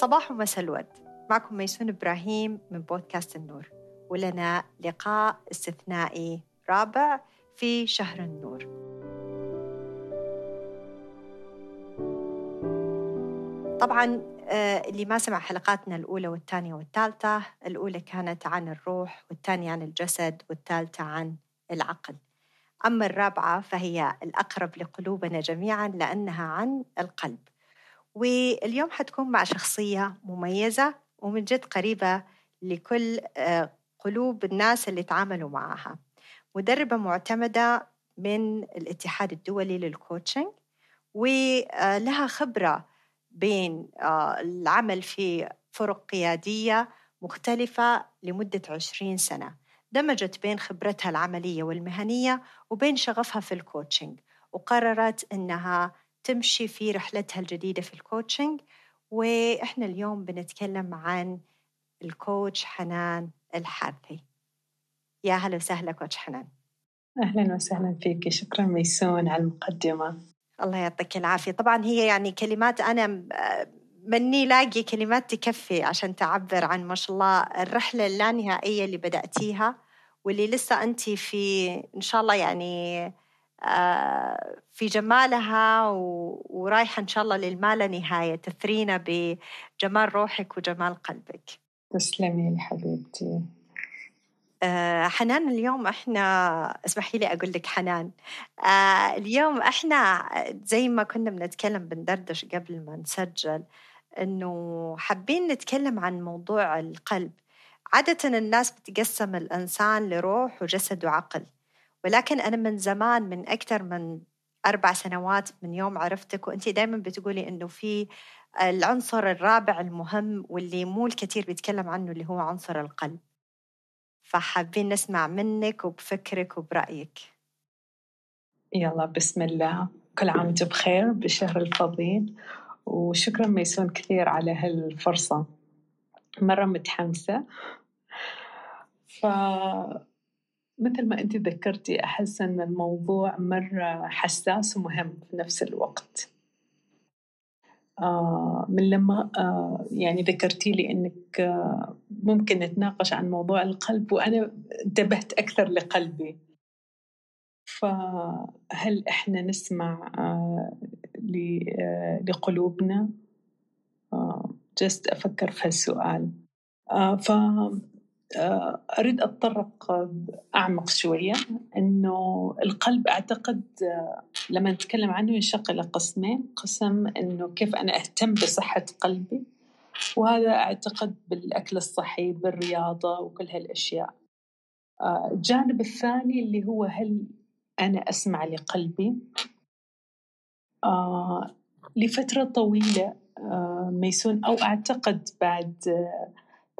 صباح ومساء الورد. معكم ميسون إبراهيم من بودكاست النور. ولنا لقاء استثنائي رابع في شهر النور. طبعا آه، اللي ما سمع حلقاتنا الأولى والثانية والثالثة الأولى كانت عن الروح والثانية عن الجسد والثالثة عن العقل. أما الرابعة فهي الأقرب لقلوبنا جميعا لأنها عن القلب. واليوم حتكون مع شخصية مميزة ومن جد قريبة لكل آه، قلوب الناس اللي تعاملوا معها. مدربة معتمدة من الاتحاد الدولي لل coaching ولها خبرة بين آه، العمل في فرق قيادية مختلفة لمدة عشرين سنة. دمجت بين خبرتها العملية والمهنية وبين شغفها في ال coaching وقررت أنها تمشي في رحلتها الجديدة في ال coaching وإحنا اليوم بنتكلم عن ال coach حنان الحارثي يا هلا وسهلا coach حنان. أهلا وسهلا فيك شكرا ميسون على المقدمة. الله يعطيك العافية. طبعا هي يعني كلمات أنا مني لاقي كلمات تكفي عشان تعبر عن ما شاء الله الرحلة اللانهائية اللي بدأتيها واللي لسه أنت في إن شاء الله يعني آه، في جمالها ورايحة إن شاء الله للما لا نهاية. تثرينا بجمال روحك وجمال قلبك. تسلمي لي حبيبتي. آه، حنان اليوم إحنا اسمحي لي أقول لك حنان. آه، اليوم إحنا زي ما كنا بنتكلم بندردش قبل ما نسجل إنه حابين نتكلم عن موضوع القلب. عادة الناس بتقسم الإنسان لروح وجسد وعقل. ولكن أنا من زمان من أكثر من أربع سنوات من يوم عرفتك وأنت دائما بتقولي إنه في العنصر الرابع المهم واللي مو الكثير بيتكلم عنه اللي هو عنصر القلب. فحابين نسمع منك وبفكرك وبرأيك. يلا بسم الله. كل عام وأنتم بخير بالشهر الفضيل. وشكرا ميسون كثير على هالفرصة. مرة متحمسة. ف مثل ما أنت ذكرتي أحس أن الموضوع مرة حساس ومهم في نفس الوقت. آه من لما آه يعني ذكرتي لي أنك آه ممكن نتناقش عن موضوع القلب وأنا انتبهت أكثر لقلبي. فهل إحنا نسمع لقلوبنا؟ جست أفكر في هالسؤال. ف أريد أتطرق أعمق شوية إنه القلب أعتقد لما نتكلم عنه ينشق إلى قسمين قسم إنه كيف أنا أهتم بصحة قلبي وهذا أعتقد بالأكل الصحي بالرياضة وكل هالأشياء. الجانب الثاني اللي هو هل أنا أسمع لقلبي؟ لفترة طويلة ميسون أو أعتقد بعد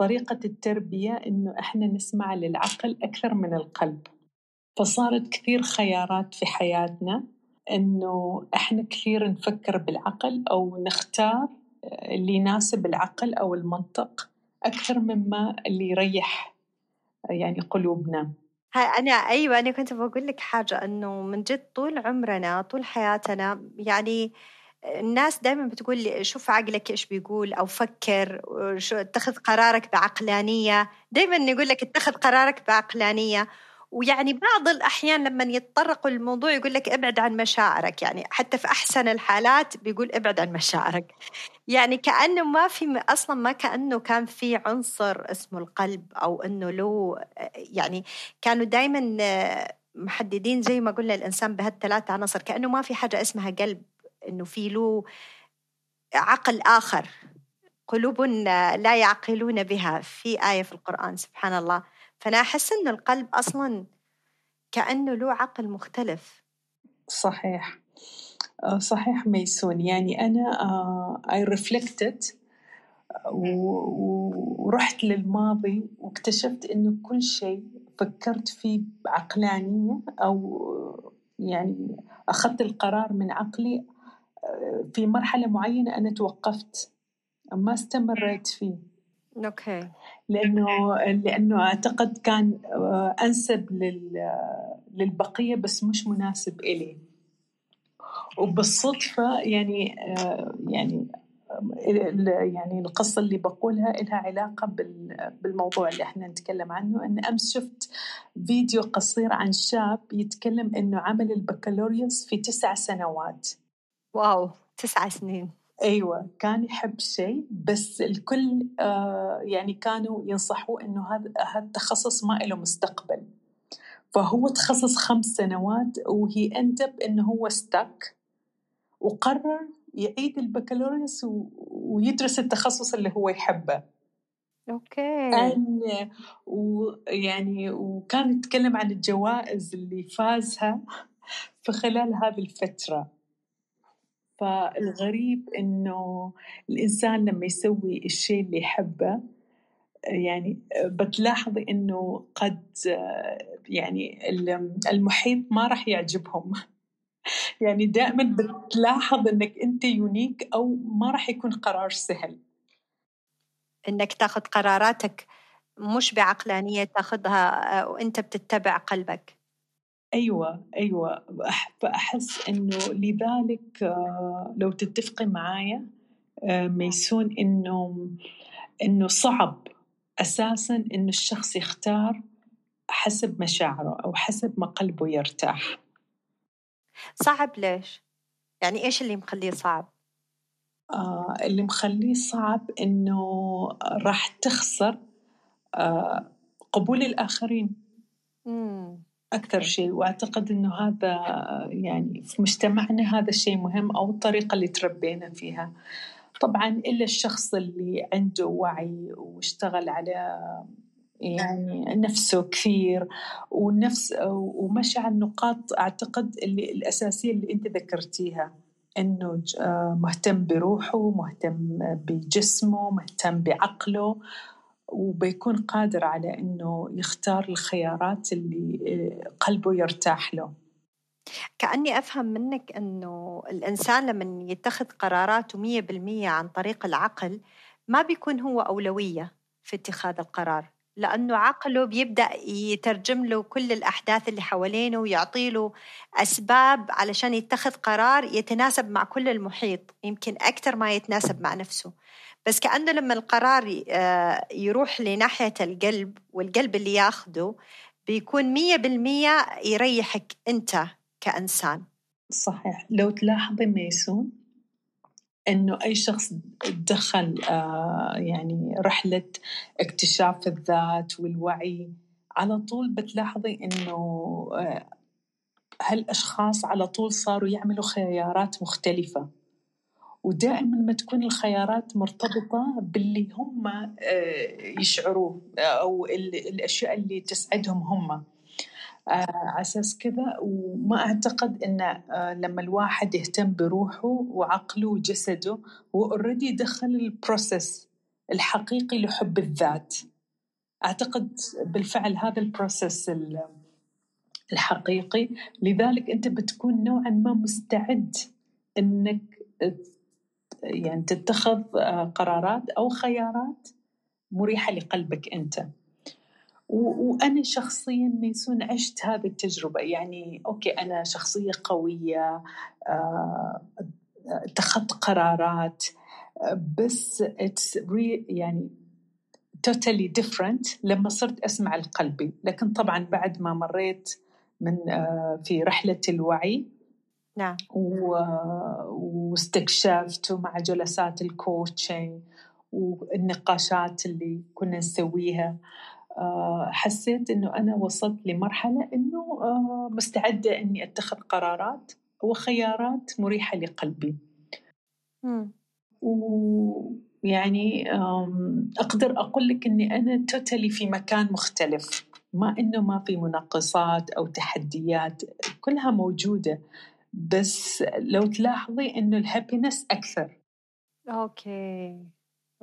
طريقة التربية إنه إحنا نسمع للعقل أكثر من القلب. فصارت كثير خيارات في حياتنا إنه إحنا كثير نفكر بالعقل أو نختار اللي يناسب العقل أو المنطق أكثر مما اللي يريح يعني قلوبنا. أنا أيوة أنا كنت بقول لك حاجة إنه من جد طول عمرنا طول حياتنا يعني الناس دائما بتقول لي شوف عقلك إيش بيقول أو فكر شو اتخذ قرارك بعقلانية. دائما يقول لك اتخذ قرارك بعقلانية. ويعني بعض الأحيان لما يتطرقوا للموضوع يقول لك ابعد عن مشاعرك. يعني حتى في أحسن الحالات بيقول ابعد عن مشاعرك. يعني كأنه ما في أصلا ما كأنه كان في عنصر اسمه القلب أو أنه له يعني كانوا دائما محددين زي ما قلنا الإنسان بهالثلاث عناصر كأنه ما في حاجة اسمها قلب. إنه في له عقل آخر قلوب لا يعقلون بها في آية في القرآن سبحان الله. فأنا أحس ان القلب أصلا كأنه له عقل مختلف. صحيح. آه، صحيح ميسون. يعني أنا اي آه، ريفلكتد ورحت للماضي واكتشفت إنه كل شيء فكرت فيه بعقلانية أو يعني أخذت القرار من عقلي في مرحلة معينة أنا توقفت ما استمريت فيه. أوكي. لأنه لأنه أعتقد كان آه، أنسب للبقية بس مش مناسب إلي. وبالصدفة يعني آه، يعني يعني القصة اللي بقولها لها علاقة بالموضوع اللي إحنا نتكلم عنه. أن أمس شفت فيديو قصير عن شاب يتكلم أنه عمل البكالوريوس في تسع سنوات. واو تسع سنين. أيوه كان يحب شيء بس الكل آه يعني كانوا ينصحوه إنه هذا هذا التخصص ما له مستقبل. فهو تخصص خمس سنوات وهي اندب إنه هو ستك وقرر يعيد البكالوريوس ويدرس التخصص اللي هو يحبه. أوكي. ويعني وكان يتكلم عن الجوائز اللي فازها في خلال هذه الفترة. فالغريب إنه الإنسان لما يسوي الشيء اللي يحبه يعني بتلاحظي إنه قد يعني المحيط ما راح يعجبهم. يعني دائما بتلاحظ إنك أنت يونيك أو ما راح يكون قرار سهل. إنك تاخذ قراراتك مش بعقلانية تاخذها وأنت بتتبع قلبك. أيوة أيوة فأحس إنه لذلك آه، لو تتفقي معايا آه، ميسون إنه إنه صعب أساسا إنه الشخص يختار حسب مشاعره أو حسب ما قلبه يرتاح صعب ليش؟ يعني إيش اللي مخليه صعب؟ آه اللي مخليه صعب إنه راح تخسر آه قبول الآخرين. مم. أكثر شيء وأعتقد أنه هذا يعني في مجتمعنا هذا الشيء مهم أو الطريقة اللي تربينا فيها. طبعا إلا الشخص اللي عنده وعي واشتغل على يعني نفسه كثير ونفس ومشى على النقاط أعتقد اللي الأساسية اللي أنت ذكرتيها إنه مهتم بروحه مهتم بجسمه مهتم بعقله. وبيكون قادر على إنه يختار الخيارات اللي آه، قلبه يرتاح له. كأني أفهم منك أنه الإنسان لما يتخذ قراراته مية بالمية عن طريق العقل ما بيكون هو أولوية في اتخاذ القرار لأنه عقله بيبدأ يترجم له كل الأحداث اللي حوالينه ويعطي له أسباب علشان يتخذ قرار يتناسب مع كل المحيط يمكن أكثر ما يتناسب مع نفسه. بس كأنه لما القرار آه، يروح لناحية القلب والقلب اللي ياخده بيكون مية بالمية يريحك أنت كإنسان. صحيح. لو تلاحظي ميسون إنه أي شخص دخل آه، يعني رحلة اكتشاف الذات والوعي على طول بتلاحظي إنه آه، هالأشخاص على طول صاروا يعملوا خيارات مختلفة. ودائما ما تكون الخيارات مرتبطة باللي هم آه، يشعروه أو الأشياء اللي تسعدهم هم. آه، على أساس كذا وما أعتقد أن آه، لما الواحد يهتم بروحه وعقله وجسده هو already دخل ال process الحقيقي لحب الذات. أعتقد بالفعل هذا ال process الحقيقي. لذلك أنت بتكون نوعا ما مستعد أنك يعني تتخذ آه، قرارات أو خيارات مريحة لقلبك أنت. وأنا شخصيا ميسون عشت هذه التجربة. يعني okay أنا شخصية قوية آه، اتخذت قرارات بس it's يعني totally different لما صرت أسمع لقلبي. لكن طبعا بعد ما مريت من آه، في رحلة الوعي نعم. واستكشفت مع جلسات ال coaching والنقاشات اللي كنا نسويها. آه، حسيت إنه أنا وصلت لمرحلة إنه آه، مستعدة إني أتخذ قرارات وخيارات مريحة لقلبي. ويعني أقدر أقول لك إني أنا توتالي في مكان مختلف. ما إنه ما في منقصات أو تحديات كلها موجودة. بس لو تلاحظي إنه الهابينس أكثر. okay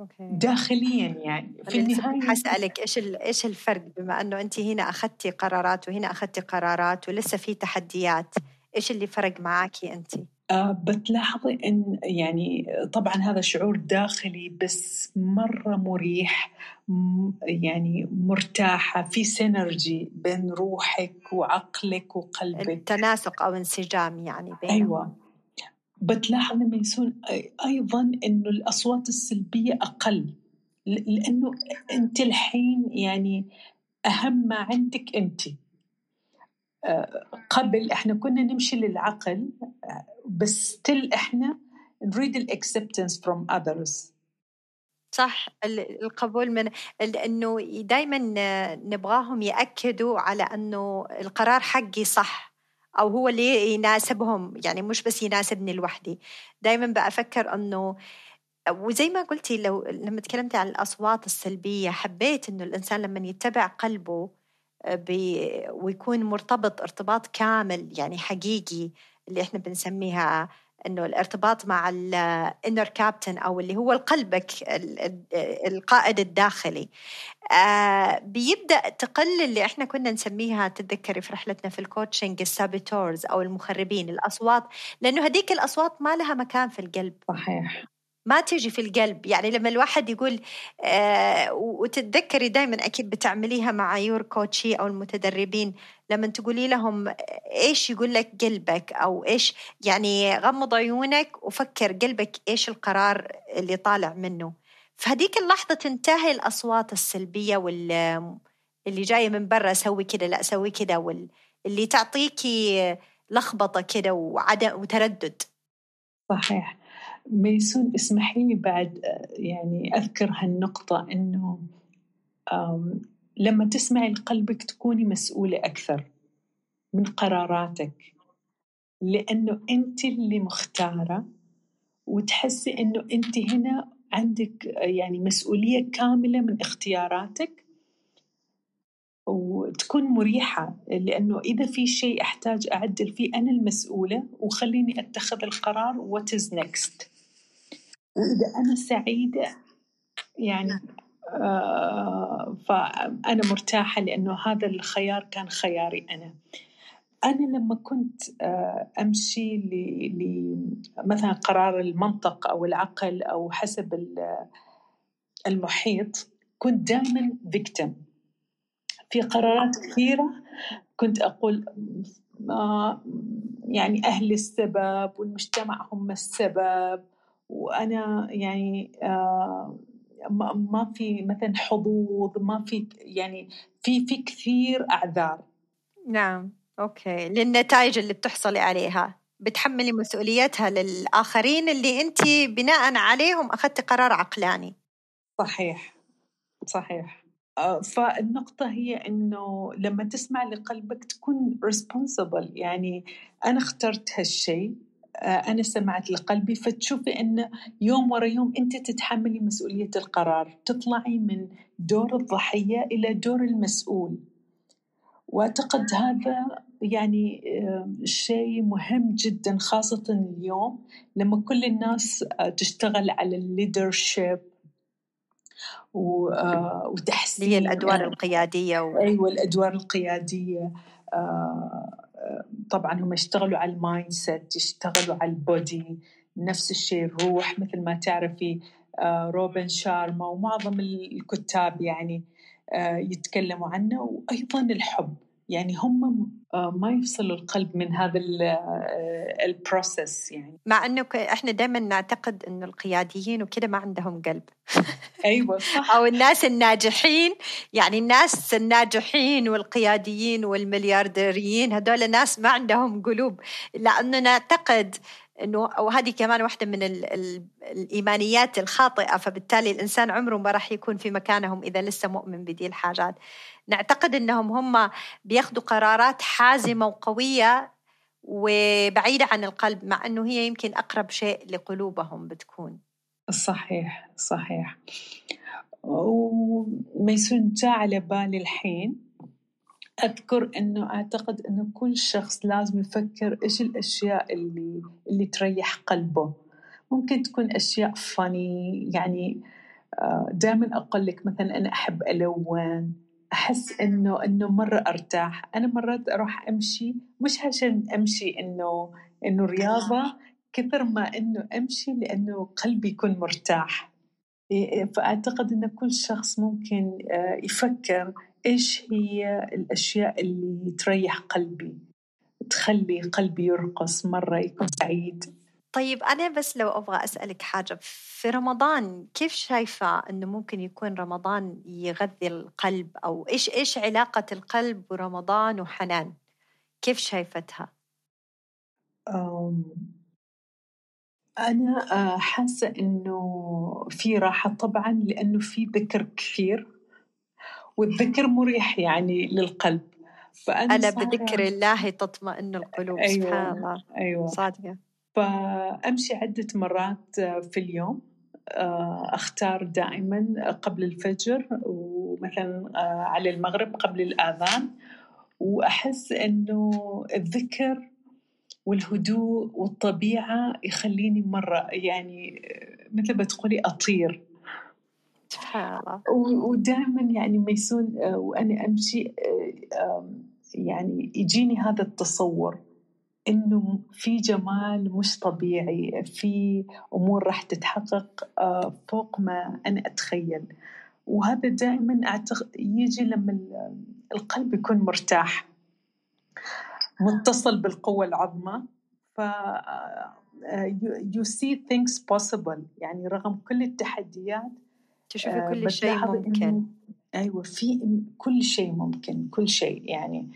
okay. داخليا يعني في النهاية حسألك إيش إيش الفرق؟ بما إنه انت هنا اخذتي قرارات وهنا اخذتي قرارات ولسه في تحديات إيش اللي فرق معاكي انت؟ آه بتلاحظي إن يعني طبعا هذا شعور داخلي بس مرة مريح يعني مرتاحة في synergy بين روحك وعقلك وقلبك. التناسق أو انسجام يعني بينهم. أيوه. بتلاحظ لما يصير أيضا إنه الأصوات السلبية أقل لأنه أنت الحين يعني أهم ما عندك آه، قبل إحنا كنا نمشي للعقل بس still إحنا نريد ال acceptance from others صح القبول من إنه دائما نبغاهم يأكدوا على إنه القرار حقي صح أو هو اللي يناسبهم يعني مش بس يناسبني لوحدي. دائما بفكر إنه وزي ما قلتي لو لما تكلمتي عن الأصوات السلبية حبيت إنه الإنسان لما يتبع قلبه ويكون مرتبط ارتباط كامل يعني حقيقي اللي إحنا بنسميها إنه الارتباط مع ال inner captain أو اللي هو قلبك القائد الداخلي. آه بيبدأ تقل اللي إحنا كنا نسميها تتذكري في رحلتنا في ال coaching ال saboteurs أو المخربين الأصوات لأنه هذيك الأصوات ما لها مكان في القلب. صحيح. ما تجي في القلب. يعني لما الواحد يقول آه وتتذكري دائما أكيد بتعمليها مع يور كوتشي أو المتدربين لما تقولي لهم إيش يقول لك قلبك؟ أو إيش يعني غمض عيونك وفكر قلبك إيش القرار اللي طالع منه. فهديك اللحظة تنتهي الأصوات السلبية وال اللي جاية من برا سوي كده لا سوي كده واللي تعطيكي لخبطة كده وعدم وتردد. صحيح. ميسون اسمحي لي بعد يعني أذكر هالنقطة إنه لما تسمعي لقلبك تكوني مسؤولة أكثر من قراراتك لأنه أنت اللي مختارة وتحسي إنه أنت هنا عندك يعني مسؤولية كاملة من اختياراتك وتكون مريحة لأنه إذا في شيء أحتاج أعدل فيه أنا المسؤولة وخليني أتخذ القرار what is next. وإذا أنا سعيدة. يعني آه فأنا مرتاحة لأنه هذا الخيار كان خياري أنا. أنا لما كنت آه أمشي ل مثلا قرار المنطق أو العقل أو حسب المحيط كنت دائما فيكتم في قرارات كثيرة كنت أقول ما يعني أهل السبب والمجتمع هم السبب. وأنا يعني آه، ما في مثلا حظوظ ما في يعني في في كثير أعذار. نعم أوكي. للنتائج اللي بتحصلي عليها. بتحملي مسؤوليتها للآخرين اللي انت بناء عليهم اخذتي قرار عقلاني. صحيح. صحيح. آه، فالنقطة هي إنه لما تسمع لقلبك تكون responsible. يعني أنا اخترت هالشيء. آه، أنا سمعت لقلبي فتشوفي أن يوم ورا يوم أنت تتحملي مسؤولية القرار تطلعي من دور الضحية إلى دور المسؤول. وأعتقد هذا يعني آه، شيء مهم جدا خاصة اليوم لما كل الناس آه، تشتغل على ال leadership وتحسين هي الأدوار القيادية و... أيوة الأدوار القيادية طبعا هم يشتغلوا على ال mindset يشتغلوا على ال body نفس الشيء الروح مثل ما تعرفي آه، روبن شارما ومعظم الكتاب يعني آه، يتكلموا عنه وأيضا الحب. يعني هم آه، ما يفصلوا القلب من هذا البروسيس يعني. مع انه إحنا دائما نعتقد إنه القياديين وكذا ما عندهم قلب. أيوه صح. أو الناس الناجحين يعني الناس الناجحين والقياديين والمليارديريين هذول ناس ما عندهم قلوب. لأنه نعتقد انه وهذه كمان واحدة من ال ال الإيمانيات الخاطئة. فبالتالي الإنسان عمره ما راح يكون في مكانهم إذا لسه مؤمن بدي الحاجات. نعتقد إنهم هم بياخذوا قرارات حازمة وقوية وبعيدة عن القلب مع إنه هي يمكن أقرب شيء لقلوبهم بتكون. صحيح صحيح. وميسون جاء على بالي الحين. أذكر إنه أعتقد إنه كل شخص لازم يفكر إيش الأشياء اللي اللي تريح قلبه. ممكن تكون أشياء فاني يعني آه، دائما أقول لك مثلا أنا أحب ألون أحس إنه إنه مرة أرتاح. أنا مرات أروح أمشي مش عشان أمشي إنه إنه رياضة كثر ما إنه أمشي لأنه قلبي يكون مرتاح. فأعتقد إن كل شخص ممكن آه، يفكر إيش هي الأشياء اللي تريح قلبي تخلي قلبي يرقص مرة يكون سعيد. طيب أنا بس لو أبغى أسألك حاجة في رمضان كيف شايفة أنه ممكن يكون رمضان يغذي القلب؟ أو إيش إيش علاقة القلب ورمضان وحنان؟ كيف شايفتها؟ أنا آه، حاسة إنه في راحة طبعا لأنه في ذكر كثير والذكر مريح يعني للقلب. فأنا أنا بذكر الله تطمئن القلوب أيوة سبحان الله. أيوة. صادقة. فأمشي عدة مرات في اليوم آه، أختار دائما قبل الفجر ومثلا آه، على المغرب قبل الآذان. وأحس إنه الذكر والهدوء والطبيعة يخليني مرة يعني مثل ما تقولي أطير. ودائما يعني ميسون وأنا أمشي يعني يجيني هذا التصور إنه في جمال مش طبيعي في أمور راح تتحقق آه، فوق ما أنا أتخيل. وهذا دائما اعتقد يجي لما القلب يكون مرتاح. متصل بالقوة العظمى. ف you see things possible. يعني رغم كل التحديات تشوفي آه، كل شيء ممكن. أيوه في كل شيء ممكن كل شيء يعني.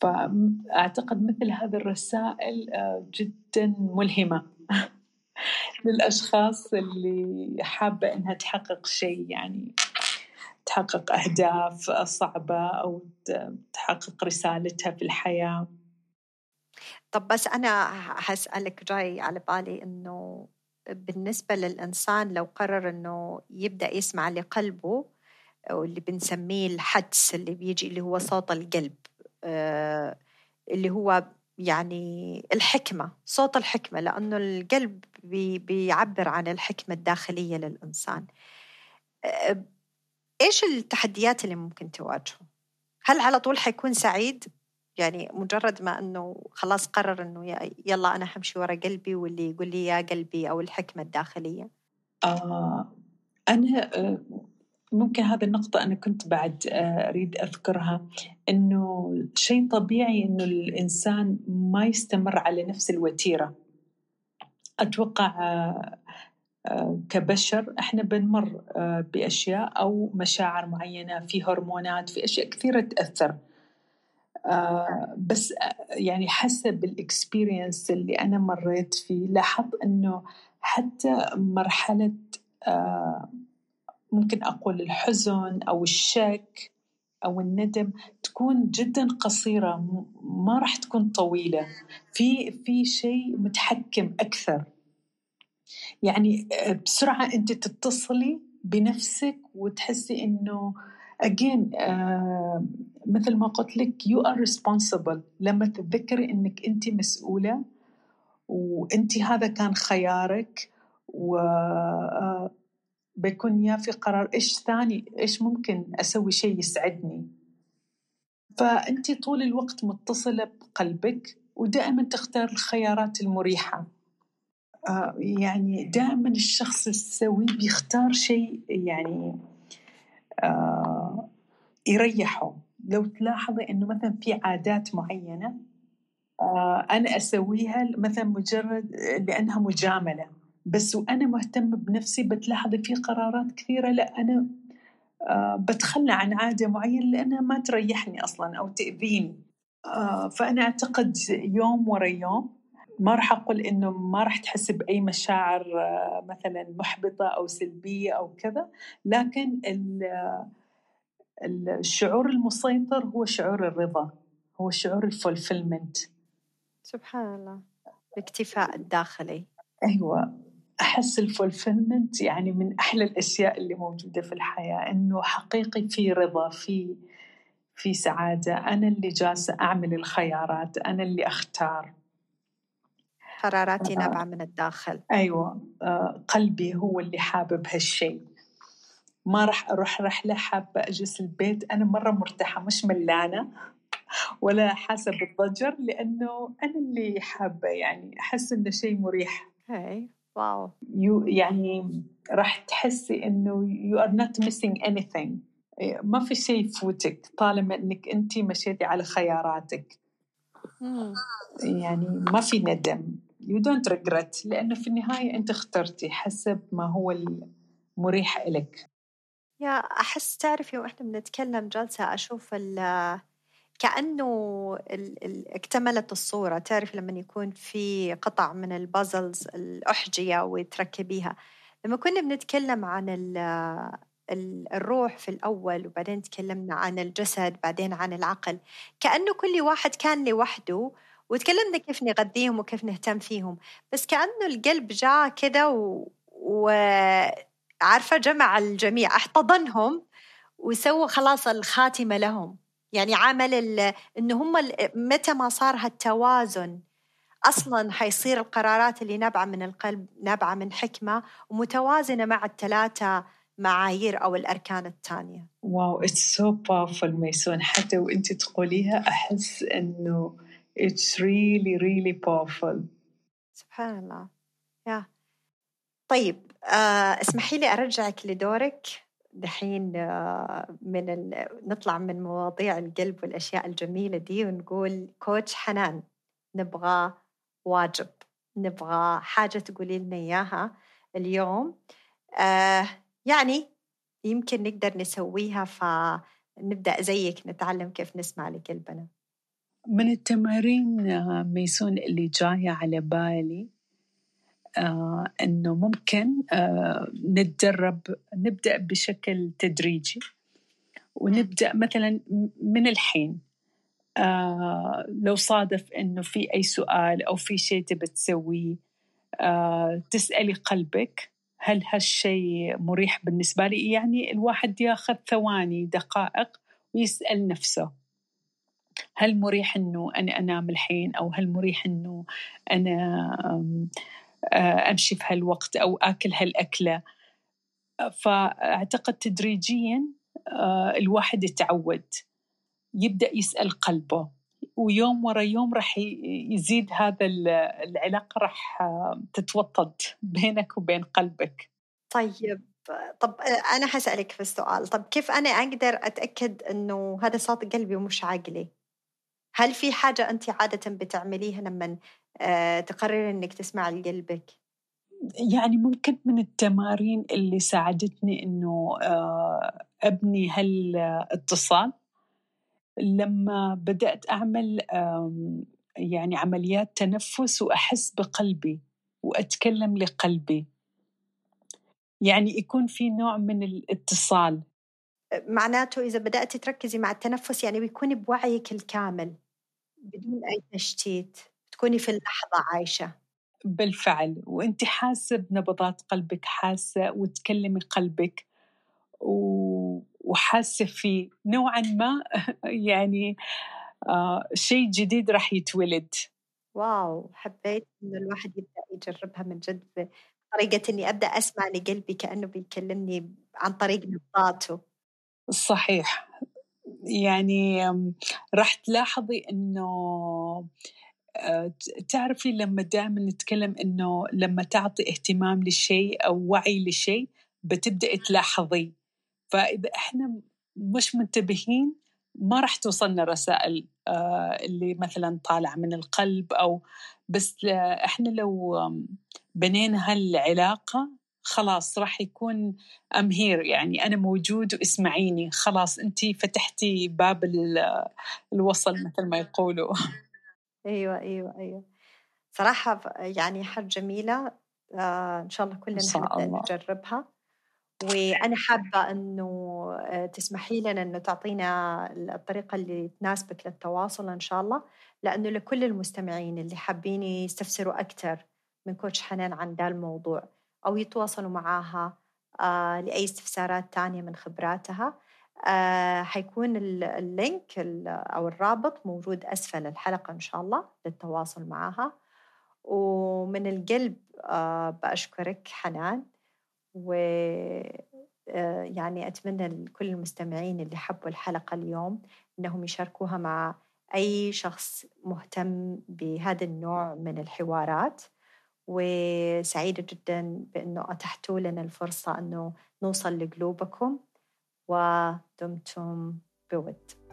فأعتقد مثل هذه الرسائل آه، جدا ملهمة للأشخاص اللي حابة إنها تحقق شيء يعني. تحقق أهداف صعبة أو تحقق رسالتها في الحياة. طب بس أنا هسألك جاي على بالي إنه بالنسبة للإنسان لو قرر إنه يبدأ يسمع لقلبه واللي بنسميه الحدس اللي بيجي اللي هو صوت القلب آه، اللي هو يعني الحكمة صوت الحكمة لأنه القلب بي بيعبر عن الحكمة الداخلية للإنسان. آه، إيش التحديات اللي ممكن تواجهه؟ هل على طول حيكون سعيد؟ يعني مجرد ما أنه خلاص قرر أنه يلا أنا حمشي ورا قلبي واللي يقول لي يا قلبي أو الحكمة الداخلية آه أنا آه، ممكن هذه النقطة أنا كنت بعد آه، أريد أذكرها إنه شيء طبيعي إنه الإنسان ما يستمر على نفس الوتيرة أتوقع آه، كبشر إحنا بنمر بأشياء أو مشاعر معينة في هرمونات في أشياء كثيرة تأثر. بس يعني حسب الإكسبيرينس اللي أنا مريت فيه لاحظت إنه حتى مرحلة ممكن أقول الحزن أو الشك أو الندم تكون جدا قصيرة ما راح تكون طويلة. في في شيء متحكم أكثر. يعني آه، بسرعة أنت تتصلي بنفسك وتحسي إنه again uh, مثل ما قلت لك you are responsible. لما تتذكري إنك أنت مسؤولة وأنت هذا كان خيارك و uh, بيكون يا في قرار إيش ثاني إيش ممكن أسوي شيء يسعدني. فأنت طول الوقت متصلة بقلبك ودائما تختار الخيارات المريحة. آه يعني دائما الشخص السوي بيختار شيء يعني آه يريحه. لو تلاحظي إنه مثلا في عادات معينة آه أنا أسويها مثلا مجرد لأنها مجاملة. بس وأنا مهتمة بنفسي بتلاحظي في قرارات كثيرة. لا آه بتخلى عن عادة معينة لأنها ما تريحني أصلا أو تأذيني. آه فأنا أعتقد يوم ورا يوم ما راح أقول إنه ما راح تحس بأي مشاعر آه مثلا محبطة أو سلبية أو كذا لكن الشعور المسيطر هو شعور الرضا هو شعور ال fulfillment. سبحان الله. الاكتفاء الداخلي أيوة. أحس ال fulfillment يعني من أحلى الأشياء اللي موجودة في الحياة إنه حقيقي في رضا في في سعادة. أنا اللي جالسة أعمل الخيارات أنا اللي أختار. قراراتي آه. نابعة من الداخل. أيوة. آه قلبي هو اللي حابب هالشيء. ما راح أروح رحلة حابة أجلس البيت. أنا مرة مرتاحة مش ملانة ولا حاسة بالضجر لأنه أنا اللي حابة يعني أحس إنه شيء مريح. هاي wow. you يعني راح تحسي you are not missing anything ما في شيء يفوتك طالما إنك انت مشيتي على خياراتك. يعني ما في ندم. You don't regret لأنه في النهاية أنت اخترتي حسب ما هو المريح إلك. يا أحس تعرفي وإحنا بنتكلم جلسة أشوف ال كأنه ال ال اكتملت الصورة. تعرف لما يكون في قطع من البازلز الأحجية وتركبيها. لما كنا بنتكلم عن ال الروح في الأول وبعدين تكلمنا عن الجسد بعدين عن العقل كأنه كل واحد كان لوحده وتكلمنا كيف نغذيهم وكيف نهتم فيهم. بس كأنه القلب جاء كده و... وعارفة جمع الجميع احتضنهم وسوى خلاص الخاتمة لهم. يعني عمل ال... انه هم متى ما صار هالتوازن أصلا حيصير القرارات اللي نابعة من القلب نابعة من حكمة ومتوازنة مع الثلاثه معايير أو الأركان الثانية. wow it's so powerful ميسون. حتى وانت تقوليها أحس إنه it's really really powerful. سبحان الله. يا طيب آه اسمحي لي أرجعك لدورك دحين آه من ال... نطلع من مواضيع القلب والأشياء الجميلة دي ونقول coach حنان نبغى واجب نبغى حاجة تقولي لنا إياها اليوم آه يعني يمكن نقدر نسويها فنبدأ زيك نتعلم كيف نسمع لقلبنا من التمارين آه، ميسون اللي جاية على بالي آه إنه ممكن آه نتدرب نبدأ بشكل تدريجي ونبدأ مثلا من الحين لو صادف إنه في أي سؤال أو في شيء تبي تسويه تسألي قلبك هل هالشيء مريح بالنسبة لي؟ يعني الواحد ياخذ ثواني دقائق ويسأل نفسه. هل مريح إنه أنا أنام الحين أو هل مريح إنه أنا أمشي في هالوقت أو آكل هالأكلة؟ فأعتقد تدريجيا الواحد يتعود يبدأ يسأل قلبه ويوم ورا يوم راح يزيد هذا العلاقة راح تتوطد بينك وبين قلبك. طيب طب أنا حسألك في السؤال طب كيف أنا أقدر أتأكد أنه هذا صوت قلبي ومش عقلي هل في حاجة أنت عادة بتعمليها لما آه، تقرري أنك تسمع لقلبك؟ يعني ممكن من التمارين اللي ساعدتني أنه آه، أبني هالاتصال. لما بدأت أعمل يعني عمليات تنفس وأحس بقلبي وأتكلم لقلبي. يعني يكون في نوع من الاتصال. معناته إذا بدأت تركزي مع التنفس يعني بيكون بوعيك الكامل. بدون أي تشتيت تكوني في اللحظة عايشة. بالفعل وانت حاسة بنبضات قلبك حاسة وتكلمي قلبك و... وحاسة فيه نوعا ما يعني آه شيء جديد راح يتولد. واو حبيت إنه الواحد يبدأ يجربها من جد بطريقه إني أبدأ أسمع لقلبي كأنه بيكلمني عن طريق نبضاته. صحيح. يعني راح تلاحظي إنه آه، تعرفي لما دائما نتكلم إنه لما تعطي اهتمام للشيء أو وعي لشيء بتبدأي تلاحظي. فإذا إحنا مش منتبهين ما راح توصلنا رسائل آه، اللي مثلا طالعة من القلب أو بس إحنا لو بنينا هالعلاقة خلاص راح يكون أم هير يعني أنا موجود واسمعيني خلاص أنت فتحتي باب الوصل مثل ما يقولوا. أيوة أيوة أيوة. صراحة يعني حاجة جميلة آه إن شاء الله كلنا نجربها. وأنا حابة إنه آه، تسمحي لنا إنه تعطينا الطريقة اللي تناسبك للتواصل إن شاء الله لأنه لكل المستمعين اللي حابين يستفسروا أكثر من coach حنان عن ذا الموضوع. أو يتواصلوا معاها آه لأي استفسارات تانية من خبراتها. آه حيكون ال link أو الرابط موجود أسفل الحلقة إن شاء الله للتواصل معها ومن القلب آه بأشكرك حنان. و يعني أتمنى لكل المستمعين اللي حبوا الحلقة اليوم أنهم يشاركوها مع أي شخص مهتم بهذا النوع من الحوارات. وسعيدة جدا بأنه أتحتوا لنا الفرصة أنه نوصل لقلوبكم ودمتم بود.